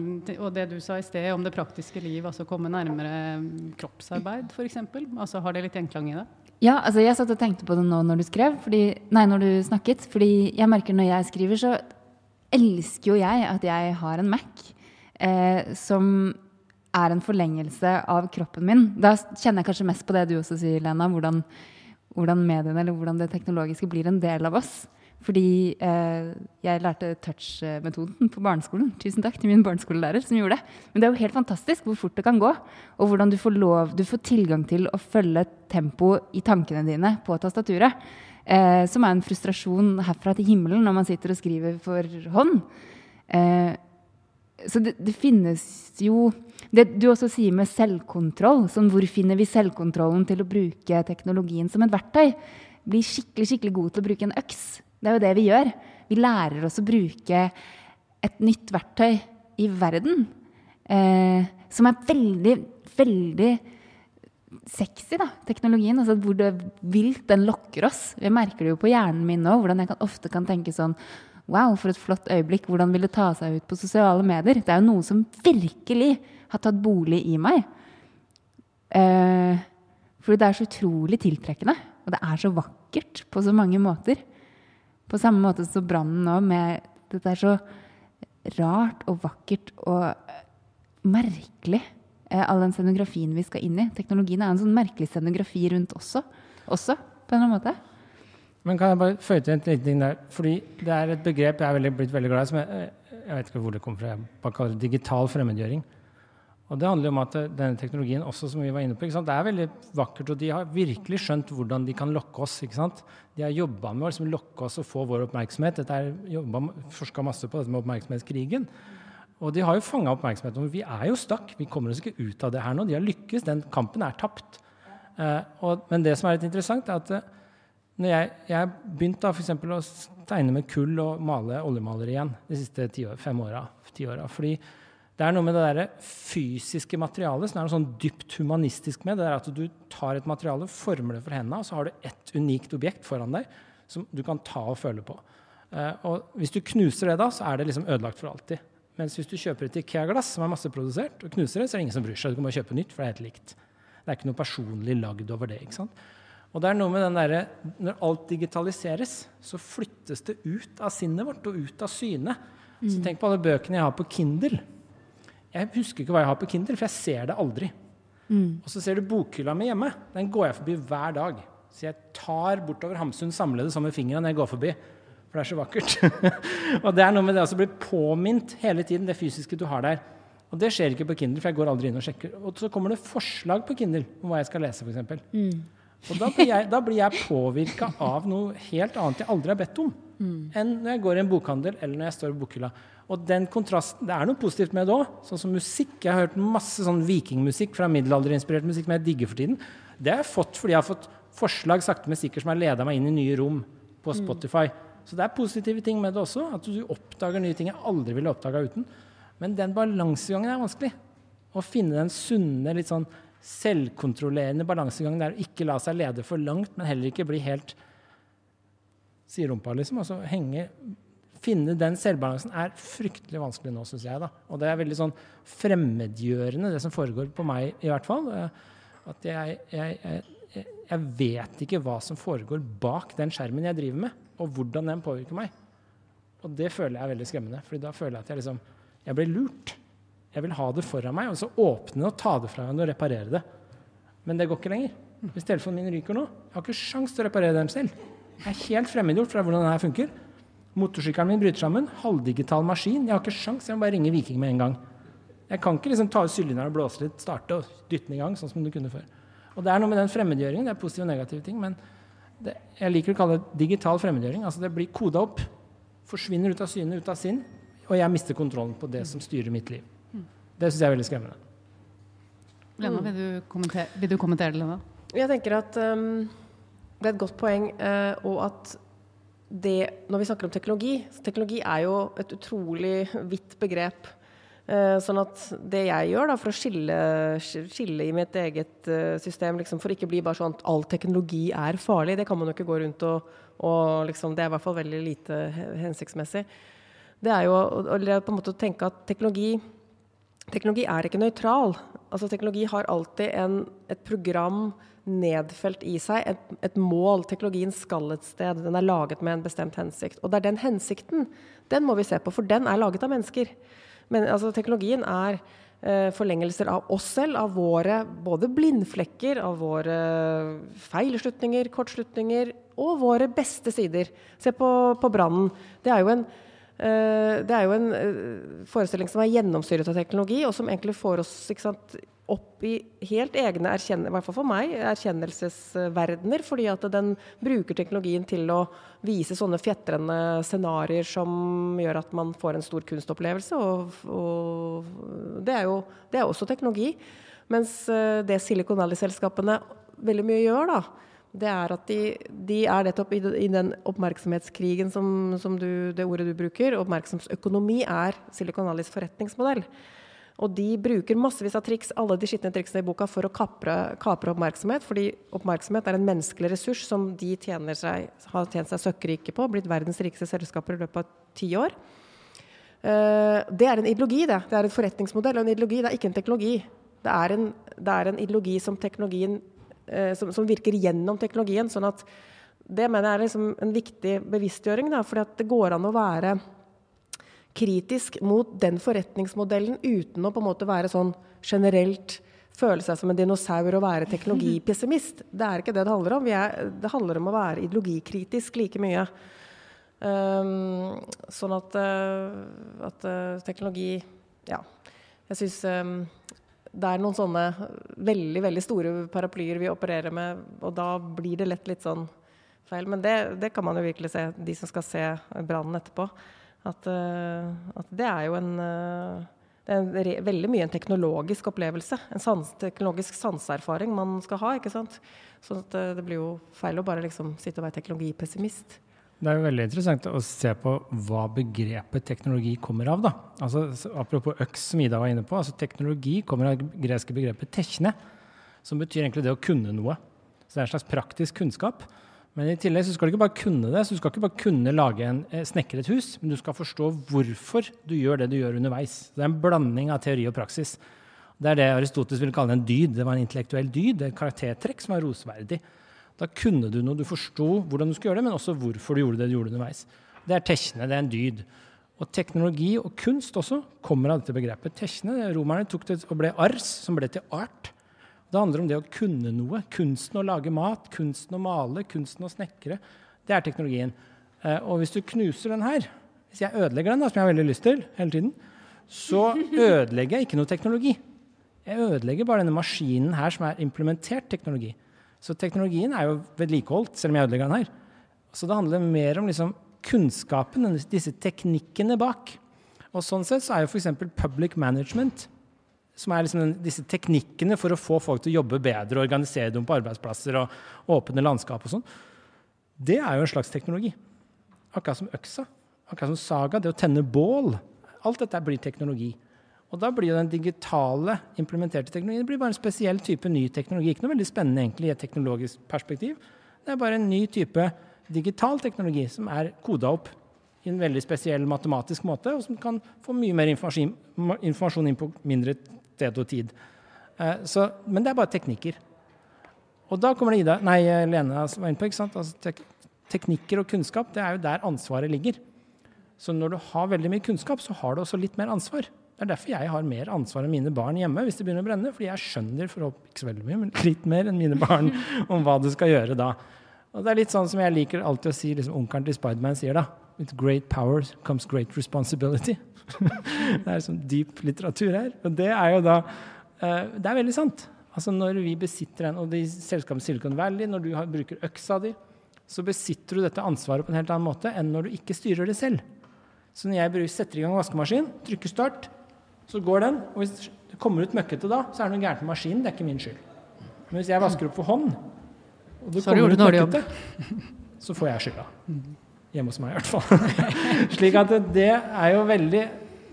og det du sa i sted om det praktiske liv, altså komme nærmere kroppsarbeid f.eks. Altså, har det litt gjenklang i det? Ja, altså jeg satt og tenkte på det nå når du skrev, fordi, nei, når du snakket. Fordi jeg merker når jeg skriver, så elsker jo jeg at jeg har en Mac eh, som er en forlengelse av kroppen min. Da kjenner jeg kanskje mest på det du også sier, Lena. Hvordan, hvordan mediene eller hvordan det teknologiske blir en del av oss. Fordi eh, jeg lærte touch-metoden på barneskolen. Tusen takk til min barneskolelærer som gjorde det. Men det er jo helt fantastisk hvor fort det kan gå. Og hvordan du får, lov, du får tilgang til å følge tempo i tankene dine på tastaturet. Eh, som er en frustrasjon herfra til himmelen når man sitter og skriver for hånd. Eh, så det, det, finnes jo Det du også sier med selvkontroll, sånn hvor finner vi selvkontrollen til å bruke teknologien som et verktøy? Bli skikkelig, skikkelig god til å bruke en øks det er jo det vi gjør. Vi lærer oss å bruke et nytt verktøy i verden eh, som er veldig, veldig sexy, da, teknologien. Altså hvor det vilt den lokker oss. Jeg merker det jo på hjernen min nå, hvordan jeg kan, ofte kan tenke sånn Wow, for et flott øyeblikk. Hvordan vil det ta seg ut på sosiale medier? Det er jo noe som virkelig har tatt bolig i meg. Eh, fordi det er så utrolig tiltrekkende. Og det er så vakkert på så mange måter. På samme måte som brannen nå, med Dette er så rart og vakkert og merkelig. Eh, all den scenografien vi skal inn i. Teknologien er en sånn merkelig scenografi rundt også. Også, på en eller annen måte. Men kan jeg bare føye til en liten ting der? Fordi det er et begrep jeg er veldig, blitt veldig glad i. som jeg, jeg vet ikke hvor det kommer fra. Jeg bare kaller det digital fremmedgjøring. Og det handler om at denne teknologien også, som vi var inne på, det er veldig vakkert. Og de har virkelig skjønt hvordan de kan lokke oss. ikke sant? De har jobba med å liksom lokke oss og få vår oppmerksomhet. Dette er Forska masse på dette med oppmerksomhetskrigen. Og de har jo fanga oppmerksomheten. Vi er jo stakk. Vi kommer oss ikke ut av det her nå. De har lykkes. Den kampen er tapt. Og, men det som er litt interessant, er at uh, når jeg, jeg begynte f.eks. å tegne med kull og male oljemaler igjen de siste ti år, fem åra. Fordi det er noe med det der fysiske materialet som er noe sånn dypt humanistisk med. Det er at du tar et materiale, former det for hendene, og så har du ett unikt objekt foran deg som du kan ta og føle på. Uh, og hvis du knuser det, da, så er det liksom ødelagt for alltid. Mens hvis du kjøper et Ikea-glass som er masseprodusert, og knuser det, så er det ingen som bryr seg. Du kan bare kjøpe nytt, for det er helt likt. Det er ikke noe personlig lagd over det. ikke sant? Og det er noe med den der, Når alt digitaliseres, så flyttes det ut av sinnet vårt og ut av synet. Mm. Så tenk på alle bøkene jeg har på Kindle. Jeg husker ikke hva jeg har på Kindle, for jeg ser det aldri. Mm. Og så ser du bokhylla mi hjemme. Den går jeg forbi hver dag. Så jeg tar bortover Hamsun samlede som med fingeren når jeg går forbi. For det er så vakkert. og det er noe med det å bli påminnet hele tiden, det fysiske du har der. Og det skjer ikke på Kindle, for jeg går aldri inn og sjekker. Og så kommer det forslag på Kindle om hva jeg skal lese, f.eks. Mm. Og da blir jeg, da jeg påvirka av noe helt annet jeg aldri har bedt om, mm. enn når jeg går i en bokhandel eller når jeg står i bokhylla. Og den kontrasten, Det er noe positivt med det òg. Sånn som musikk. Jeg har hørt masse sånn vikingmusikk fra middelalderinspirert musikk som jeg digger for tiden. Det har jeg fått fordi jeg har fått forslag sakte, men sikkert som har leda meg inn i nye rom på mm. Spotify. Mm. Så det er positive ting med det også. At du oppdager nye ting jeg aldri ville oppdaga uten. Men den balansegangen er vanskelig. Å finne den sunne, litt sånn selvkontrollerende balansegangen der å ikke la seg lede for langt, men heller ikke bli helt sier rumpa, liksom. Altså henge Finne den selvbalansen er fryktelig vanskelig nå, syns jeg. da. Og det er veldig sånn fremmedgjørende, det som foregår på meg, i hvert fall. Eh, at jeg, jeg, jeg, jeg vet ikke hva som foregår bak den skjermen jeg driver med, og hvordan den påvirker meg. Og det føler jeg er veldig skremmende, for da føler jeg at jeg liksom Jeg blir lurt. Jeg vil ha det foran meg, og så åpne og ta det fra hverandre og reparere det. Men det går ikke lenger. Hvis telefonen min ryker nå, jeg har ikke sjans til å reparere den selv. Jeg er helt fremmedgjort fra hvordan den funker. Motorsykkelen min bryter sammen. Halvdigital maskin. Jeg har ikke sjans, jeg må bare ringe Viking med en gang. Jeg kan ikke liksom ta ut sylinderen og blåse litt, starte og dytte den i gang, sånn som du kunne før. Og det er noe med den fremmedgjøringen. Det er positive og negative ting. Men det, jeg liker å kalle det digital fremmedgjøring. Altså det blir koda opp. Forsvinner ut av syne, ut av sinn. Og jeg mister kontrollen på det som styrer mitt liv. Det syns jeg er veldig skremmende. Lena, vil du kommentere, vil du kommentere det, Lena? Jeg tenker at um, det er et godt poeng, uh, og at det Når vi snakker om teknologi Teknologi er jo et utrolig vidt begrep. Uh, sånn at det jeg gjør da, for å skille, skille i mitt eget uh, system, liksom, for ikke bli bare sånn at all teknologi er farlig, det kan man jo ikke gå rundt og, og liksom, Det er i hvert fall veldig lite hensiktsmessig. Det er jo å, å på en måte tenke at teknologi Teknologi er ikke nøytral. Altså, teknologi har alltid en, et program nedfelt i seg, et, et, mål. Teknologien skal et sted. Den er laget med en bestemt hensikt. Og det er den hensikten den må vi se på, for den er laget av mennesker. Men altså, teknologien er eh, forlengelser av oss selv, av våre både blindflekker, av våre feilslutninger, kortslutninger og våre beste sider. Se på, på brannen. Det er jo en det er jo en eh, forestilling som er gjennomstyret av teknologi, og som egentlig får oss sant, opp i helt egne i hvert fall for meg, erkjennelsesverdener. Fordi at den bruker teknologien til å vise sånne fjetrende scenarioer som gjør at man får en stor kunstopplevelse. Og, og det, er jo, det er også teknologi. Mens eh, det Silicon Valley-selskapene veldig mye gjør, da, det er at de, de er nettopp i, i, den oppmerksomhetskrigen som, som du, det ordet du bruker. Oppmerksomhetsøkonomi er Silicon Valleys forretningsmodell. Og de bruker massevis av triks, alle de skitne triksene i boka, for å kapre, kapre oppmerksomhet. Fordi oppmerksomhet er en menneskelig ressurs som de seg, har tjent seg søkkrike på. Blitt verdens rikeste selskaper i løpet av ti år. Uh, det er en ideologi, det. Det er en forretningsmodell og en ideologi. Det er ikke en teknologi. Det er en, det er en ideologi som, teknologien, som, som, virker gjennom teknologien. sånn at det mener jeg er liksom en viktig bevisstgjøring. For det går an å være kritisk mot den forretningsmodellen uten å på en måte være sånn generelt føle seg som en dinosaur og være teknologipessimist. Det er ikke det det handler om. Er, det handler om å være ideologikritisk like mye. Um, sånn at, uh, at uh, teknologi Ja. Jeg syns um, det er noen sånne veldig, veldig store paraplyer vi opererer med, og da blir det lett litt sånn feil. Men det, det kan man jo virkelig se, de som skal se brannen etterpå. At, uh, at, det er jo en uh, det er en, veldig mye en teknologisk opplevelse. En sans, teknologisk sanseerfaring man skal ha. ikke sant? Så uh, det blir jo feil å bare liksom sitte og være teknologipessimist. Det er jo veldig interessant å se på hva begrepet teknologi kommer av. da. Altså, apropos øks, som Ida var inne på. altså Teknologi kommer av det greske begrepet 'tekne', som betyr egentlig det å kunne noe. Så det er en slags praktisk kunnskap. Men i tillegg så skal du ikke bare kunne det, så du skal ikke bare kunne lage en, eh, snekre et hus, men du skal forstå hvorfor du gjør det du gjør underveis. Det er en blanding av teori og praksis. Det er det Aristoteles ville kalle en dyd. Det var en intellektuell dyd, et karaktertrekk som var rosverdig. Da kunne du noe, du forsto hvordan du skulle gjøre det, men også hvorfor du gjorde det du gjorde underveis. Det er tekne, det er en dyd. Og teknologi og kunst også kommer av dette begrepet. Tekne, Romerne tok det og ble ars, som ble til art. Det handler om det å kunne noe. Kunsten å lage mat, kunsten å male, kunsten å snekre. Det er teknologien. Eh, og hvis du knuser den her, hvis jeg ødelegger den, da, som jeg har veldig lyst til hele tiden, så ødelegger jeg ikke noe teknologi. Jeg ødelegger bare denne maskinen her som er implementert teknologi. Så teknologien er jo vedlikeholdt, selv om jeg ødelegger den her. Så det handler mer om liksom kunnskapen, disse teknikkene bak. Og sånn sett så er jo f.eks. public management som er liksom disse teknikkene for å få folk til å jobbe bedre, og organisere dem på arbeidsplasser og åpne landskap og sånn, det er jo en slags teknologi. Akkurat som øksa, akkurat som saga, det å tenne bål. Alt dette blir teknologi. Og da blir jo den digitale implementerte teknologien det blir bare en spesiell type ny teknologi. Ikke noe veldig spennende egentlig i et teknologisk perspektiv. Det er bare en ny type digital teknologi som er koda opp i en veldig spesiell matematisk måte, og som kan få mye mer informasjon, inn på mindre sted og tid. Eh, så, men det er bare teknikker. Og da kommer det Ida, nei, Lene var inne på. ikke sant? Altså, tek, teknikker og kunnskap det er jo der ansvaret ligger. Så når du har veldig mye kunnskap, så har du også litt mer ansvar. Det er derfor jeg har mer ansvar enn mine barn hjemme hvis det begynner å brenne. Fordi jeg skjønner for ikke så veldig mye, men litt mer enn mine barn om hva du skal gjøre da. Og det er litt sånn som jeg liker alltid å si, liksom onkelen til Spiderman sier da. With great power comes great responsibility. det er sånn dyp litteratur her. Og det er jo da uh, Det er veldig sant. Altså Når vi besitter en, og de selskapet Silicon Valley, når du har, bruker øksa di, så besitter du dette ansvaret på en helt annen måte enn når du ikke styrer det selv. Så når jeg setter i gang vaskemaskin, trykker start, så går den. Og hvis det kommer ut møkkete da, så er det noe gærent med maskinen. Det er ikke min skyld. Men hvis jeg vasker opp for hånd, og det så kommer ut møkkete, så får jeg skylda. Hjemme hos meg, i hvert fall. Slik at det er jo veldig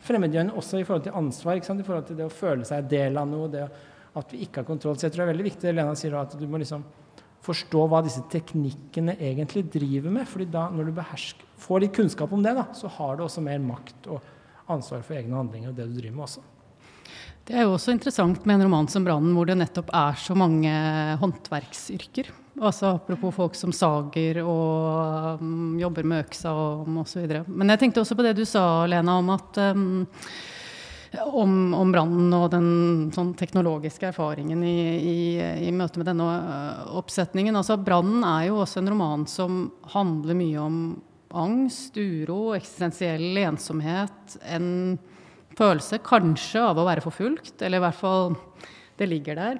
fremmedgjørende også i forhold til ansvar. I forhold til det å føle seg del av noe, det at vi ikke har kontroll. Så jeg tror det er veldig viktig Lena sier at du må liksom forstå hva disse teknikkene egentlig driver med. fordi da, når du behersker, får litt kunnskap om det, da, så har du også mer makt og ansvar for egne handlinger og det du driver med også. Det er jo også interessant med en roman som 'Brannen', hvor det nettopp er så mange håndverksyrker. Altså Apropos folk som sager og um, jobber med øksa og osv. Men jeg tenkte også på det du sa, Lena, om at um, om, om brannen og den sånn, teknologiske erfaringen i, i, i, møte med denne uh, oppsetningen. Altså, 'Brannen' er jo også en roman som handler mye om angst, uro, eksistensiell ensomhet. En følelse kanskje av å være forfulgt, eller i hvert fall det ligger der.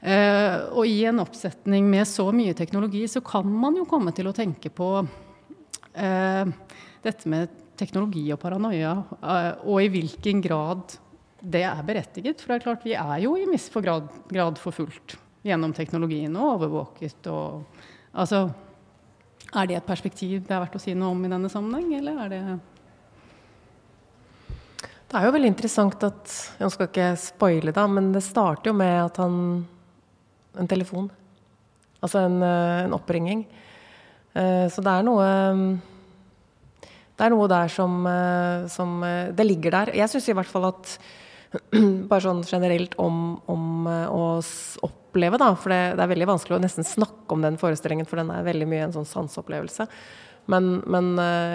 Uh, og i en oppsetning med så mye teknologi, så kan man jo komme til å tenke på uh, dette med teknologi og paranoia, uh, og i hvilken grad det er berettiget. For det er klart, vi er jo i viss grad forfulgt gjennom teknologien og overvåket og Altså, er det et perspektiv det er verdt å si noe om i denne sammenheng, eller er det Det er jo veldig interessant at Jeg skal ikke spoile, da, men det starter jo med at han En telefon. Altså en, eh, en oppringning. Eh, så det er noe Det er noe der som, eh, som Det ligger der. Jeg syns i hvert fall at bare sånn generelt om, om å oppleve, da. For det, det, er veldig vanskelig å nesten snakke om den forestillingen, for den er veldig mye en sånn sanseopplevelse. Men, men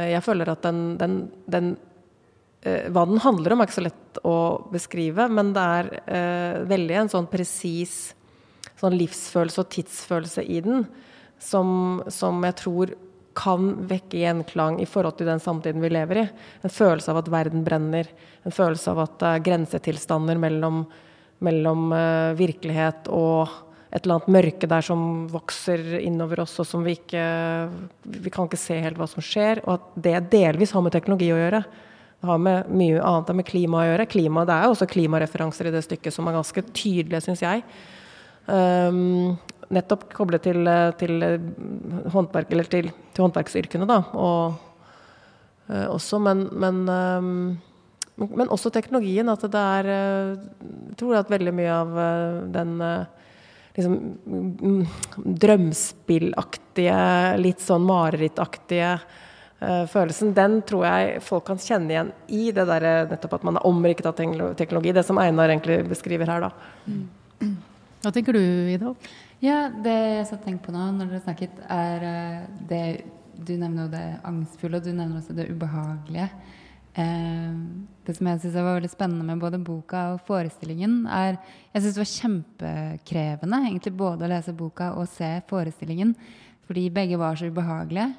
jeg føler at den, den, den Eh, hva den handler om, er ikke så lett å beskrive, men det er eh, veldig en sånn presis sånn livsfølelse og tidsfølelse i den som, som, jeg tror kan vekke gjenklang i forhold til den samtiden vi lever i. En følelse av at verden brenner. En følelse av at det er grensetilstander mellom, mellom uh, virkelighet og et eller annet mørke der som vokser innover oss, og som vi ikke Vi kan ikke se helt hva som skjer. Og at det delvis har med teknologi å gjøre. Det har med mye annet enn med klima å gjøre. Klima, det er også klimareferanser i det stykket som er ganske tydelige, syns jeg. Um, nettopp koblet til, til, håndverk, eller til, til håndverksyrkene, da. Og, uh, også, men, men, um, men, også teknologien. At det er Jeg tror at veldig mye av den liksom drømspillaktige, litt sånn marerittaktige Eh, følelsen, den tror jeg folk kan kjenne igjen i det der, nettopp at man er omrikket av teknologi. Det som Einar egentlig beskriver her, da. Mm. Hva tenker du, Ida? Ja, Det jeg satt tenkt på nå når dere snakket, er eh, det Du nevner jo det angstfulle, og du nevner også det ubehagelige. Eh, det som jeg syns var veldig spennende med både boka og forestillingen, er Jeg syns det var kjempekrevende egentlig både å lese boka og se forestillingen, fordi begge var så ubehagelige.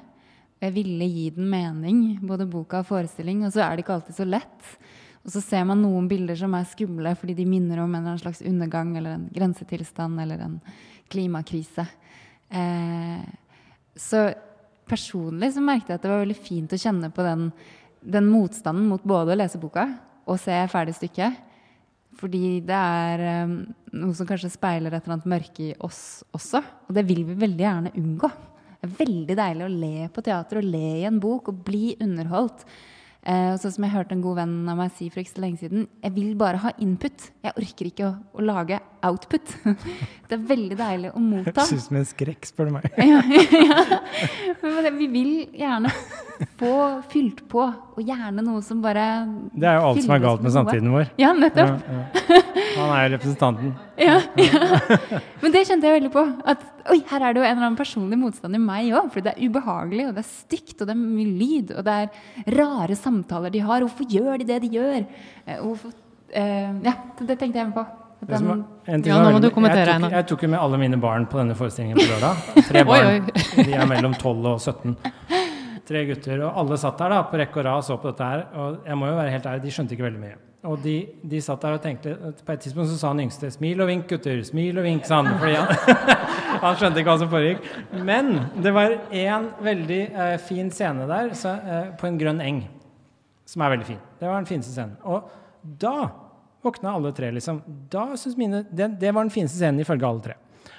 Jeg ville gi den mening, både boka og forestilling, og så er det ikke alltid så lett. Og så ser man noen bilder som er skumle fordi de minner om en slags undergang eller en grensetilstand eller en klimakrise. Eh, så personlig så merket jeg at det var veldig fint å kjenne på den, den motstanden mot både å lese boka og se ferdig stykket. Fordi det er um, noe som kanskje speiler et eller annet mørke i oss også. Og det vil vi veldig gjerne unngå. Det er veldig deilig å le på teater og le i en bok og bli underholdt. Eh, sånn som jeg hørte en god venn av meg si for ikke så lenge siden. Jeg vil bare ha input. Jeg orker ikke å, å lage output. det er veldig deilig å motta. Jeg syns med skrekk, spør du meg. ja, ja. Vi vil gjerne få fylt på, og gjerne noe som bare Det er jo alt som er galt med samtiden vår. Ja, nettopp. Ja, Han er jo representanten. Ja, Men det kjente jeg veldig på. At oi, her er det jo en eller annen personlig motstand i meg òg. For det er ubehagelig, og det er stygt, og det er mye lyd, og det er rare samtaler de har. Hvorfor gjør de det de gjør? Eh, hvorfor, uh, ja, det tenkte jeg på. Den, ja, nå må du kommentere, tok, jeg tok jo med alle mine barn på denne forestillingen på lørdag. Tre barn. oi, oi. De er mellom 12 og 17 tre gutter, og alle satt der da, på rekke og rad og så på dette her. Og jeg må jo være helt ærlig, de skjønte ikke veldig mye. Og de, de satt der og tenkte På et tidspunkt så sa han yngste 'smil og vink, gutter'. Smil og vink, sa han. Fordi han, han skjønte ikke hva som foregikk. Men det var én veldig eh, fin scene der så, eh, på en grønn eng. Som er veldig fin. Det var den fineste scenen. Og da våkna alle tre, liksom. Da synes mine, det, det var den fineste scenen ifølge alle tre.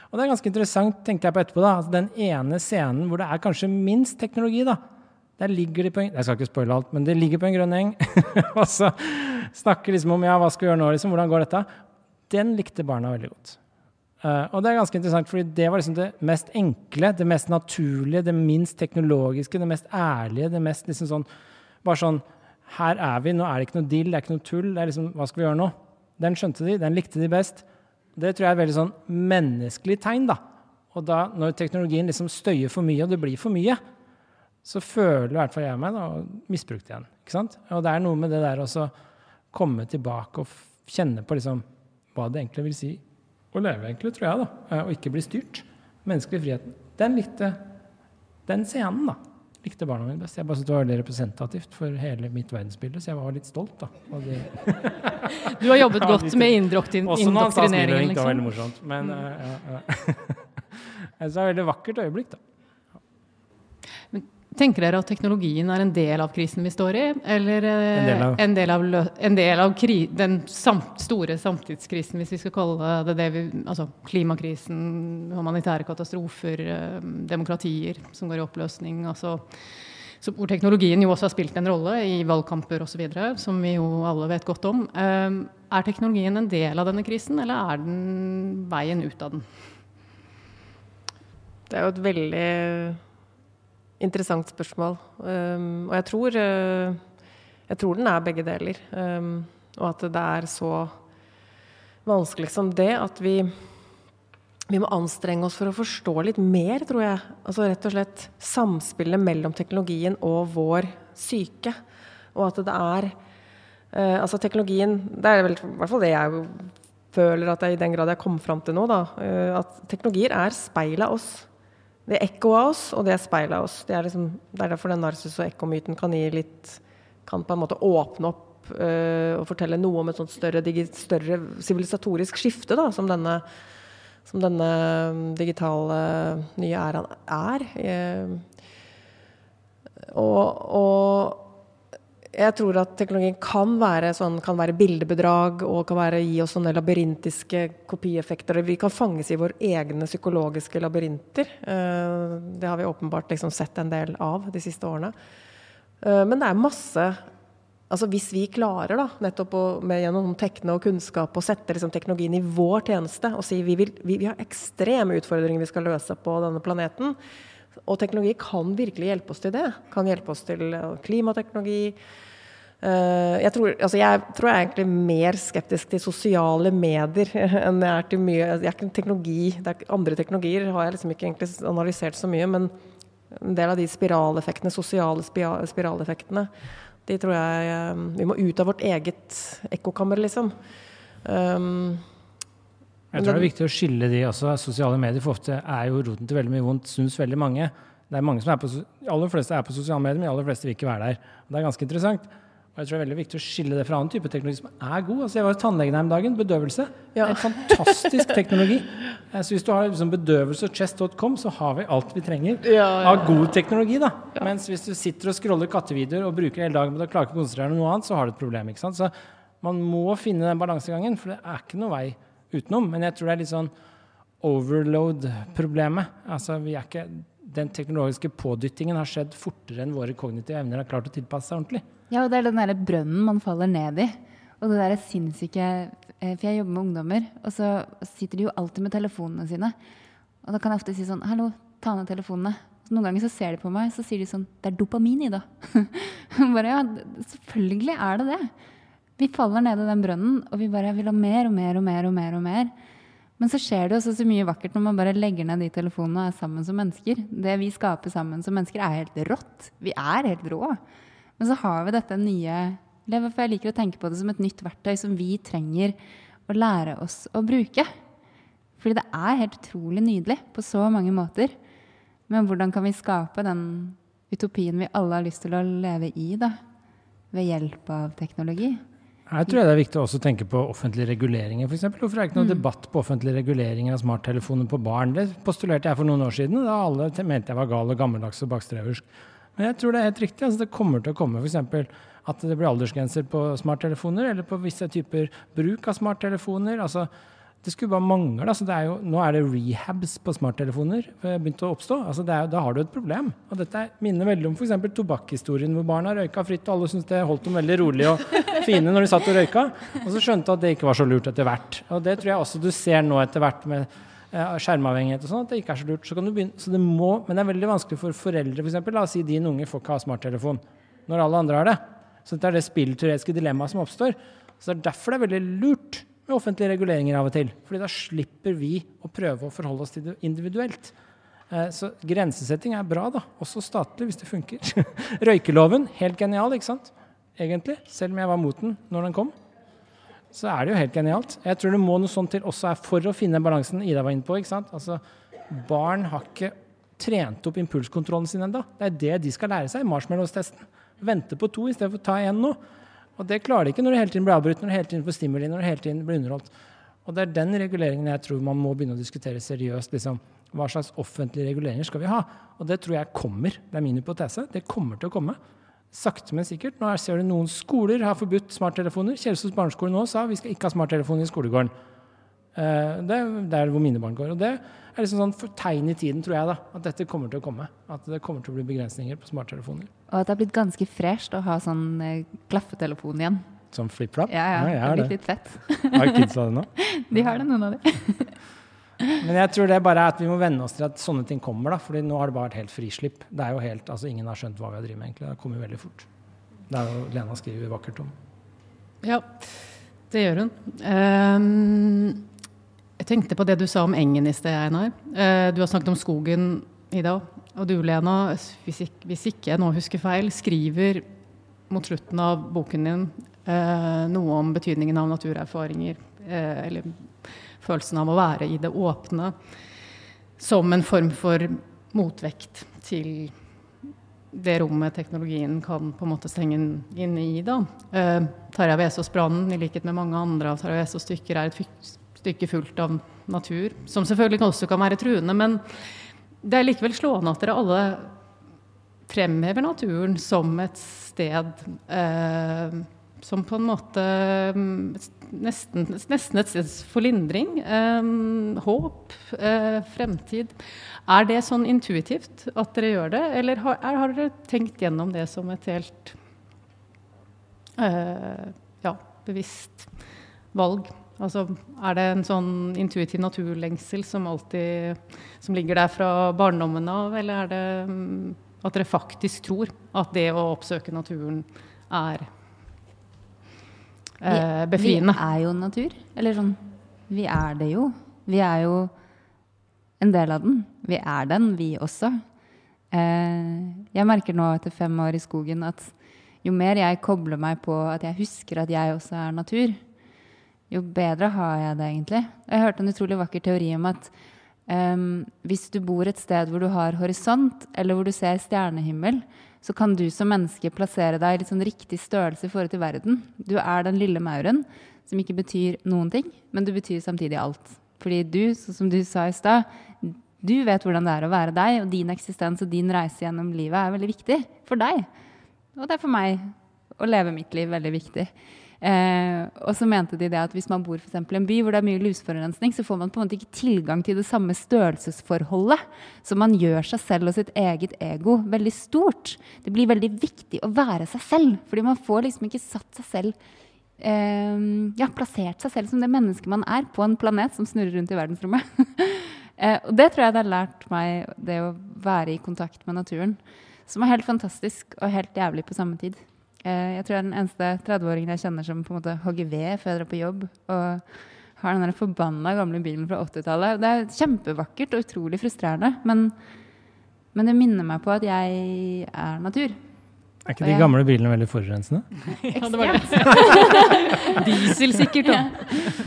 Og det er ganske interessant, tenkte jeg på etterpå, da, altså den ene scenen hvor det er kanskje minst teknologi, da, der ligger de på en, Jeg skal ikke spoile alt, men det ligger på en grønn eng. og så snakker liksom om ja, hva skal vi gjøre nå, liksom, hvordan går dette? Den likte barna veldig godt. Uh, og det er ganske interessant, fordi det var liksom det mest enkle, det mest naturlige, det minst teknologiske, det mest ærlige, det mest liksom sånn Bare sånn Her er vi, nå er det ikke noe dill, det er ikke noe tull. det er liksom, Hva skal vi gjøre nå? Den skjønte de, den likte de best. Det tror jeg er et veldig sånn menneskelig tegn, da. Og da, når teknologien liksom støyer for mye, og det blir for mye, så føler i hvert fall jeg meg da, misbrukt igjen. Ikke sant? Og det er noe med det der å komme tilbake og kjenne på liksom, hva det egentlig vil si å leve, egentlig, tror jeg, da, eh, og ikke bli styrt. Menneskelig friheten. Den likte den scenen, da. Likte barna mine best. Jeg bare syntes det var veldig representativt for hele mitt verdensbilde, så jeg var litt stolt, da. du har jobbet godt med indoktrinering, Også når han sa smil og vink, det var veldig morsomt. Men mm. uh, uh, uh. det er et veldig vakkert øyeblikk, da. Tenker dere at teknologien er en del av krisen vi står i, eller eh, en del av, en del av, en del av kri, den samt, store samtidskrisen, hvis vi skal kalle det det vi, altså klimakrisen, humanitære katastrofer, eh, demokratier som går i oppløsning, altså så hvor teknologien jo også har spilt en rolle i valgkamper osv., som vi jo alle vet godt om. Eh, er teknologien en del av denne krisen, eller er den veien ut av den? Det er jo et veldig interessant spørsmål. Um, og jeg tror, uh, jeg tror den er begge deler. Um, og at det er så vanskelig som det at vi vi må anstrenge oss for å forstå litt mer, tror jeg. Altså rett og slett samspillet mellom teknologien og vår syke. Og at det er uh, Altså teknologien Det er vel i hvert fall det jeg føler at jeg i den grad jeg kom fram til nå, da. Uh, at teknologier er speil av oss. Det er ekko av oss, og det er speil av oss. Det er, liksom, det er derfor den narsis- og ekkomyten kan gi litt Kan på en måte åpne opp uh, og fortelle noe om et sånt større, større sivilisatorisk skifte, da, som denne som denne um, digitale nye æraen er. Eh, og, og, jeg tror at teknologien kan være, sånn, kan være bildebedrag og kan være, gi oss sånne labyrintiske kopieffekter. Vi kan fanges i våre egne psykologiske labyrinter. Eh, det har vi åpenbart liksom sett en del av de siste årene. Eh, men det er masse Altså Hvis vi klarer da, nettopp å, med, gjennom tekne og kunnskap å sette liksom, teknologien i vår tjeneste og si vi, vil, vi, vi har ekstreme utfordringer vi skal løse på denne planeten, og teknologi kan virkelig hjelpe oss til det. Kan hjelpe oss til klimateknologi. Uh, jeg, tror, altså jeg tror jeg er egentlig mer skeptisk til sosiale medier enn jeg er til mye jeg er ikke teknologi, er, Andre teknologier har jeg liksom ikke egentlig analysert så mye, men en del av de spiraleffektene, sosiale spiraleffektene, de tror jeg um, Vi må ut av vårt eget ekkokammer, liksom. Um, jeg tror det er viktig å skille de også. Sosiale medier for ofte er jo roten til veldig mye vondt, syns veldig mange. Det er mange som er på, aller fleste er på sosiale medier, men de aller fleste vil ikke være der. Det er ganske interessant. Og jeg tror det er veldig viktig å skille det fra annen type teknologi som er god. Altså jeg var hos tannlegen her om dagen. Bedøvelse. Ja. Er fantastisk teknologi. Så hvis du har liksom bedøvelse og chest.com, så har vi alt vi trenger ja, ja, av god teknologi. da. Mens hvis du sitter og scroller kattevideoer og bruker hele dagen men å klarer ikke å konsentrere deg om noe annet, så har du et problem. ikke sant? Så man må finne den balansegangen, for det er ikke noe vei utenom. Men jeg tror det er litt sånn overload-problemet. Altså vi er ikke den teknologiske pådyttingen har skjedd fortere enn våre kognitive evner har klart å tilpasse seg ordentlig. Ja, og det er den derre brønnen man faller ned i. Og det derre sinnssyke eh, For jeg jobber med ungdommer, og så sitter de jo alltid med telefonene sine. Og da kan jeg ofte si sånn Hallo, ta ned telefonene. Så noen ganger så ser de på meg, så sier de sånn Det er dopamin i det. bare ja, selvfølgelig er det det. Vi faller ned i den brønnen, og vi bare vil ha mer og mer og mer og mer. og mer. Men så skjer det også så mye vakkert når man bare legger ned de telefonene og er sammen som mennesker. Det vi skaper sammen som mennesker, er helt rått. Vi er helt rå. Men så har vi dette nye For jeg liker å tenke på det som et nytt verktøy som vi trenger å lære oss å bruke. Fordi det er helt utrolig nydelig på så mange måter. Men hvordan kan vi skape den utopien vi alle har lyst til å leve i, da? Ved hjelp av teknologi? Her tror jeg det er viktig også å tenke på offentlige reguleringer. Eksempel. Hvorfor er det ikke noen mm. debatt på offentlige reguleringer av smarttelefoner på barn? Det postulerte jeg for noen år siden, da alle mente jeg var gal og gammeldags og bakstreversk. Men jeg tror det er helt riktig. Altså, det kommer til å komme f.eks. at det blir aldersgrenser på smarttelefoner, eller på visse typer bruk av smarttelefoner. Altså, det skulle bare mangle. Altså, er jo, nå er det rehabs på smarttelefoner begynt å oppstå. Altså, er, da har du et problem. Og dette minner veldig om f.eks. tobakkhistorien, hvor barna røyka fritt, og alle syntes det holdt dem veldig rolig og fine når de satt og røyka. Og så skjønte at det ikke var så lurt etter hvert. Og det tror jeg også du ser nå etter hvert med skjermavhengighet og sånn, at det ikke er så lurt. Så, begynne, så det må, men det er veldig vanskelig for foreldre, f.eks. For La oss si din unge får ikke ha smarttelefon når alle andre har det. Så det er det spillteoretiske dilemmaet som oppstår. Så det er derfor det er veldig lurt med offentlige reguleringer av og til. fordi da slipper vi å prøve å forholde oss til det individuelt. Eh, så grensesetting er bra, da. Også statlig, hvis det funker. Røykeloven, helt genial, ikke sant? Egentlig. Selv om jeg var mot den når den kom så er det jo helt genialt. Jeg tror det må noe sånt til også er for å finne balansen Ida var inne på. ikke sant? Altså, Barn har ikke trent opp impulskontrollen sin ennå. Det er det de skal lære seg i marshmallows-testen. Vente på to i stedet for å ta én nå. Og det klarer de ikke når du hele tiden blir avbrutt, når du hele tiden får stimuli, når du hele tiden blir underholdt. Og det er den reguleringen jeg tror man må begynne å diskutere seriøst. liksom. Hva slags offentlige reguleringer skal vi ha? Og det tror jeg kommer. Det er min hypotese. Det kommer til å komme sakte, men sikkert. Nå ser du noen skoler har forbudt smarttelefoner. Kjelsås barneskole nå sa vi skal ikke ha smarttelefoner i skolegården. Eh, det er der hvor mine barn går. Og det er liksom sånn for tegn i tiden, tror jeg, da, at dette kommer til å komme. At det kommer til å bli begrensninger på smarttelefoner. Og at det er blitt ganske fresht å ha sånn eh, klaffetelefon igjen. Som flip-flop. Ja, ja. ja det har er blitt litt fett. Har kidsa det nå? De har det, noen av de. Men jeg tror det bare er at vi må venne oss til at sånne ting kommer. da, fordi nå har det bare vært helt frislipp. Det er jo helt, altså Ingen har skjønt hva vi har drevet med. egentlig. Det kommer veldig fort. Det er jo Lena skriver vakkert om. Ja, det gjør hun. Ehm, jeg tenkte på det du sa om engen i sted, Einar. Eh, du har snakket om skogen, i dag. Og du, Lena, hvis ikke, hvis ikke jeg nå husker feil, skriver mot slutten av boken din eh, noe om betydningen av naturerfaringer. Eh, eller følelsen av å være i det åpne som en form for motvekt til det rommet teknologien kan på en måte stenge inne i. da. Eh, Tarjei Vesaas-brannen, i likhet med mange andre av Tarjei Vesaas' stykker, er et stykke fullt av natur, som selvfølgelig også kan være truende. Men det er likevel slående at dere alle fremhever naturen som et sted eh, som på en måte mm, nesten, nesten et sted for lindring. Eh, håp, eh, fremtid. Er det sånn intuitivt at dere gjør det, eller har, har dere tenkt gjennom det som et helt eh, ja, bevisst valg? Altså, er det en sånn intuitiv naturlengsel som alltid som ligger der fra barndommen av, eller er det mm, at dere faktisk tror at det å oppsøke naturen er eh, befriende? Vi er jo natur. Eller sånn Vi er det jo. Vi er jo en del av den. Vi er den, vi også. Eh, jeg merker nå etter fem år i skogen at jo mer jeg kobler meg på at jeg husker at jeg også er natur, jo bedre har jeg det egentlig. Jeg hørte en utrolig vakker teori om at um, hvis du bor et sted hvor du har horisont, eller hvor du ser stjernehimmel, så kan du som menneske plassere deg i litt sånn riktig størrelse i forhold til verden. Du er den lille mauren som ikke betyr noen ting, men du betyr samtidig alt. Fordi du, som du sa i stad, du vet hvordan det er å være deg, og din eksistens og din reise gjennom livet er veldig viktig for deg. Og det er for meg å leve mitt liv veldig viktig. Eh, og så mente de det at hvis man bor for i en by hvor det er mye lusforurensning, så får man på en måte ikke tilgang til det samme størrelsesforholdet. Så man gjør seg selv og sitt eget ego veldig stort. Det blir veldig viktig å være seg selv, fordi man får liksom ikke satt seg selv eh, Ja, plassert seg selv som det mennesket man er på en planet som snurrer rundt i verdensrommet. eh, og det tror jeg det har lært meg, det å være i kontakt med naturen. Som er helt fantastisk og helt jævlig på samme tid. Eh, jeg tror jeg er den eneste 30-åringen jeg kjenner som på en måte hogger ved før jeg drar på jobb. Og har den der forbanna gamle bilen fra 80-tallet. Det er kjempevakkert og utrolig frustrerende. Men, men det minner meg på at jeg er natur. Er ikke Og de jeg- gamle bilene veldig forurensende? Ja, det var det. Diesel sikkert. Da.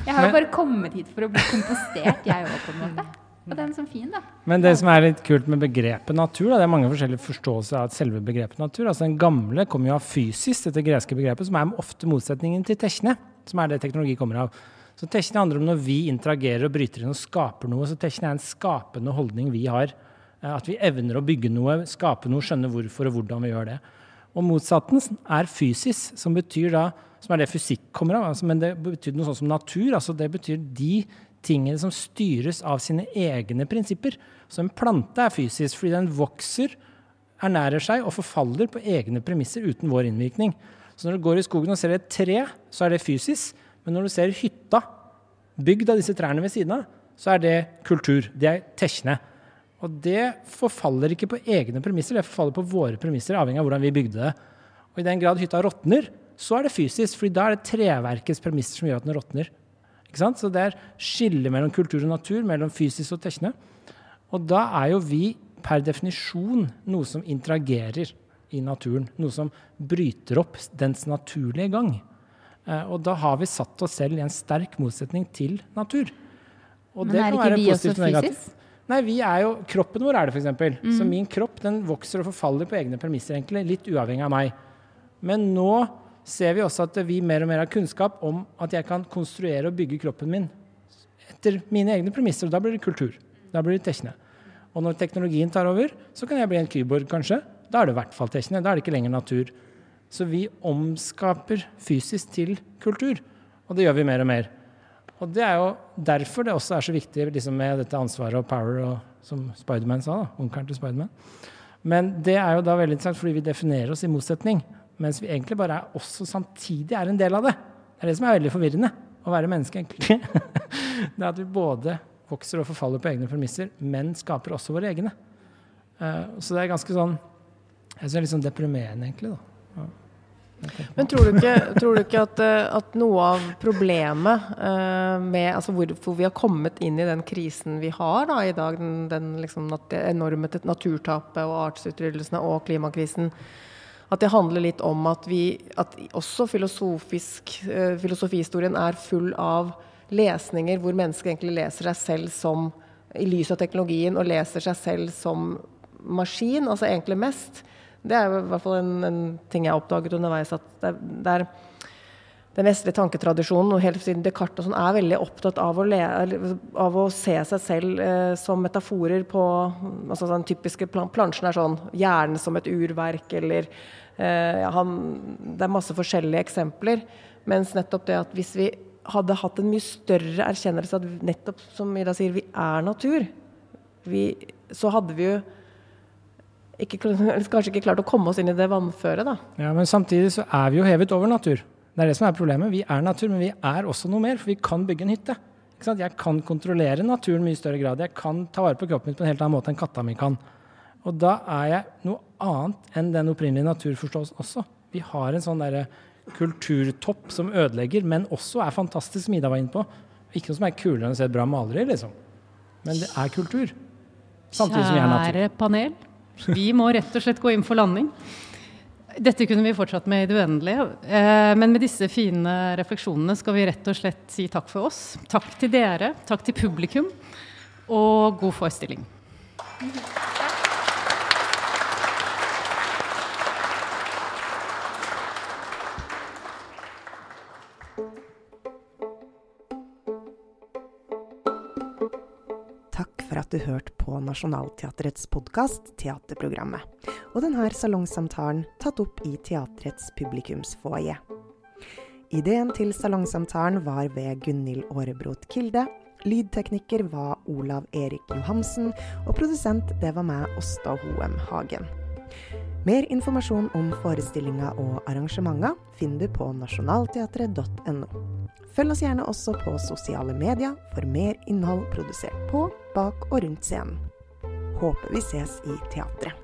Jeg har jo bare kommet hit for å bli kompostert, jeg òg, på en måte. Og den som fin, da. Men det som er litt kult med begrepet natur, da, det er mange forskjellige forståelser av selve begrepet natur. Altså Den gamle kommer jo av fysisk, dette greske begrepet, som er ofte motsetningen til tekne, som er det teknologi kommer av. Så tekne handler om når vi interagerer og bryter inn og skaper noe. Så tekne er en skapende holdning vi har. Eh, At vi evner å bygge noe, skape noe, skjønne hvorfor og hvordan vi gjør det. Og motsatten er fysis, som betyr da som er det fysikk kommer av. Altså, men det betyr noe sånt som natur. altså Det betyr de tingene som styres av sine egne prinsipper. Så en plante er fysisk fordi den vokser, ernærer seg og forfaller på egne premisser uten vår innvirkning. Så når du går i skogen og ser et tre, så er det fysisk. Men når du ser hytta bygd av disse trærne ved siden av, så er det kultur. Det er tekne. Og det forfaller ikke på egne premisser, det forfaller på våre premisser, avhengig av hvordan vi bygde det. Og i den grad hytta råtner, så er det fysisk, fordi da er det treverkets premisser som gjør at den råtner. Så det er skille mellom kultur og natur, mellom fysisk og tekne. Og da er jo vi per definisjon noe som interagerer i naturen. Noe som bryter opp dens naturlige gang. Eh, Og da har vi satt oss selv i en sterk motsetning til natur. Og Men er ikke vi også fysisk? Nei, vi er jo, Kroppen vår er det, f.eks. Så min kropp den vokser og forfaller på egne premisser, egentlig, litt uavhengig av meg. Men nå ser vi også at vi mer og mer har kunnskap om at jeg kan konstruere og bygge kroppen min etter mine egne premisser. Og da blir det kultur. Da blir det tekne. Og når teknologien tar over, så kan jeg bli en kyborg, kanskje. Da er det i hvert fall tekne. Da er det ikke lenger natur. Så vi omskaper fysisk til kultur. Og det gjør vi mer og mer. Og det er jo derfor det også er så viktig liksom, med dette ansvaret og power, og, som Spiderman sa. da, Onkelen til Spiderman. Men det er jo da veldig interessant, fordi vi definerer oss i motsetning. Mens vi egentlig bare er også samtidig er en del av det. Det er det som er veldig forvirrende. Å være menneske, egentlig. det er at vi både vokser og forfaller på egne premisser, men skaper også våre egne. Uh, så det er ganske sånn Jeg synes det er litt sånn deprimerende, egentlig. da. Men tror du ikke, tror du ikke at, eh, at, noe av problemet uh, med altså hvorfor vi har kommet inn i den krisen vi har da, i dag, den, den liksom, enorme naturtapet og artsutryddelsene og klimakrisen, at det handler litt om at vi at også uh, filosofihistorien er full av lesninger hvor mennesker egentlig leser seg selv som i lys av teknologien og leser seg selv som maskin, altså egentlig mest. Det er i hvert fall en, en ting jeg oppdaget underveis. at det, det er den vestlige tanketradisjonen og helt siden Descartes og sånn, er veldig opptatt av å, le, av å se seg selv eh, som metaforer på altså Den typiske plansjen er sånn hjernen som et urverk, eller eh, han, Det er masse forskjellige eksempler. Mens nettopp det at hvis vi hadde hatt en mye større erkjennelse at nettopp som Ida sier, vi er natur, vi, så hadde vi jo ikke, kanskje ikke klart å komme oss inn i det vannføret, da. Ja, Men samtidig så er vi jo hevet over natur. Det er det som er problemet. Vi er natur, men vi er også noe mer, for vi kan bygge en hytte. Jeg kan kontrollere naturen mye større grad. Jeg kan ta vare på kroppen min på en helt annen måte enn katta mi kan. Og da er jeg noe annet enn den opprinnelige naturforståelsen også. Vi har en sånn derre kulturtopp som ødelegger, men også er fantastisk, som Ida var inne på. Ikke noe som er kulere enn å se et bra maleri, liksom. Men det er kultur. Samtidig som vi er natur. Kjære panel. Vi må rett og slett gå inn for landing. Dette kunne vi fortsatt med i det uendelige. Eh, men med disse fine refleksjonene skal vi rett og slett si takk for oss. Takk til dere, takk til publikum, og god forestilling. Du hørt på Nationaltheatrets podkast Teaterprogrammet, og denne salongsamtalen tatt opp i teatrets publikumsfoajé. Ideen til salongsamtalen var ved Gunhild Aarebrot Kilde. Lydtekniker var Olav Erik Johansen, og produsent det var meg, Åsta Hoem Hagen. Mer informasjon om forestillinga og arrangementer finner du på nasjonalteatret.no. Følg oss gjerne også på sosiale medier for mer innhold produsert på, bak og rundt scenen. Håper vi ses i teatret.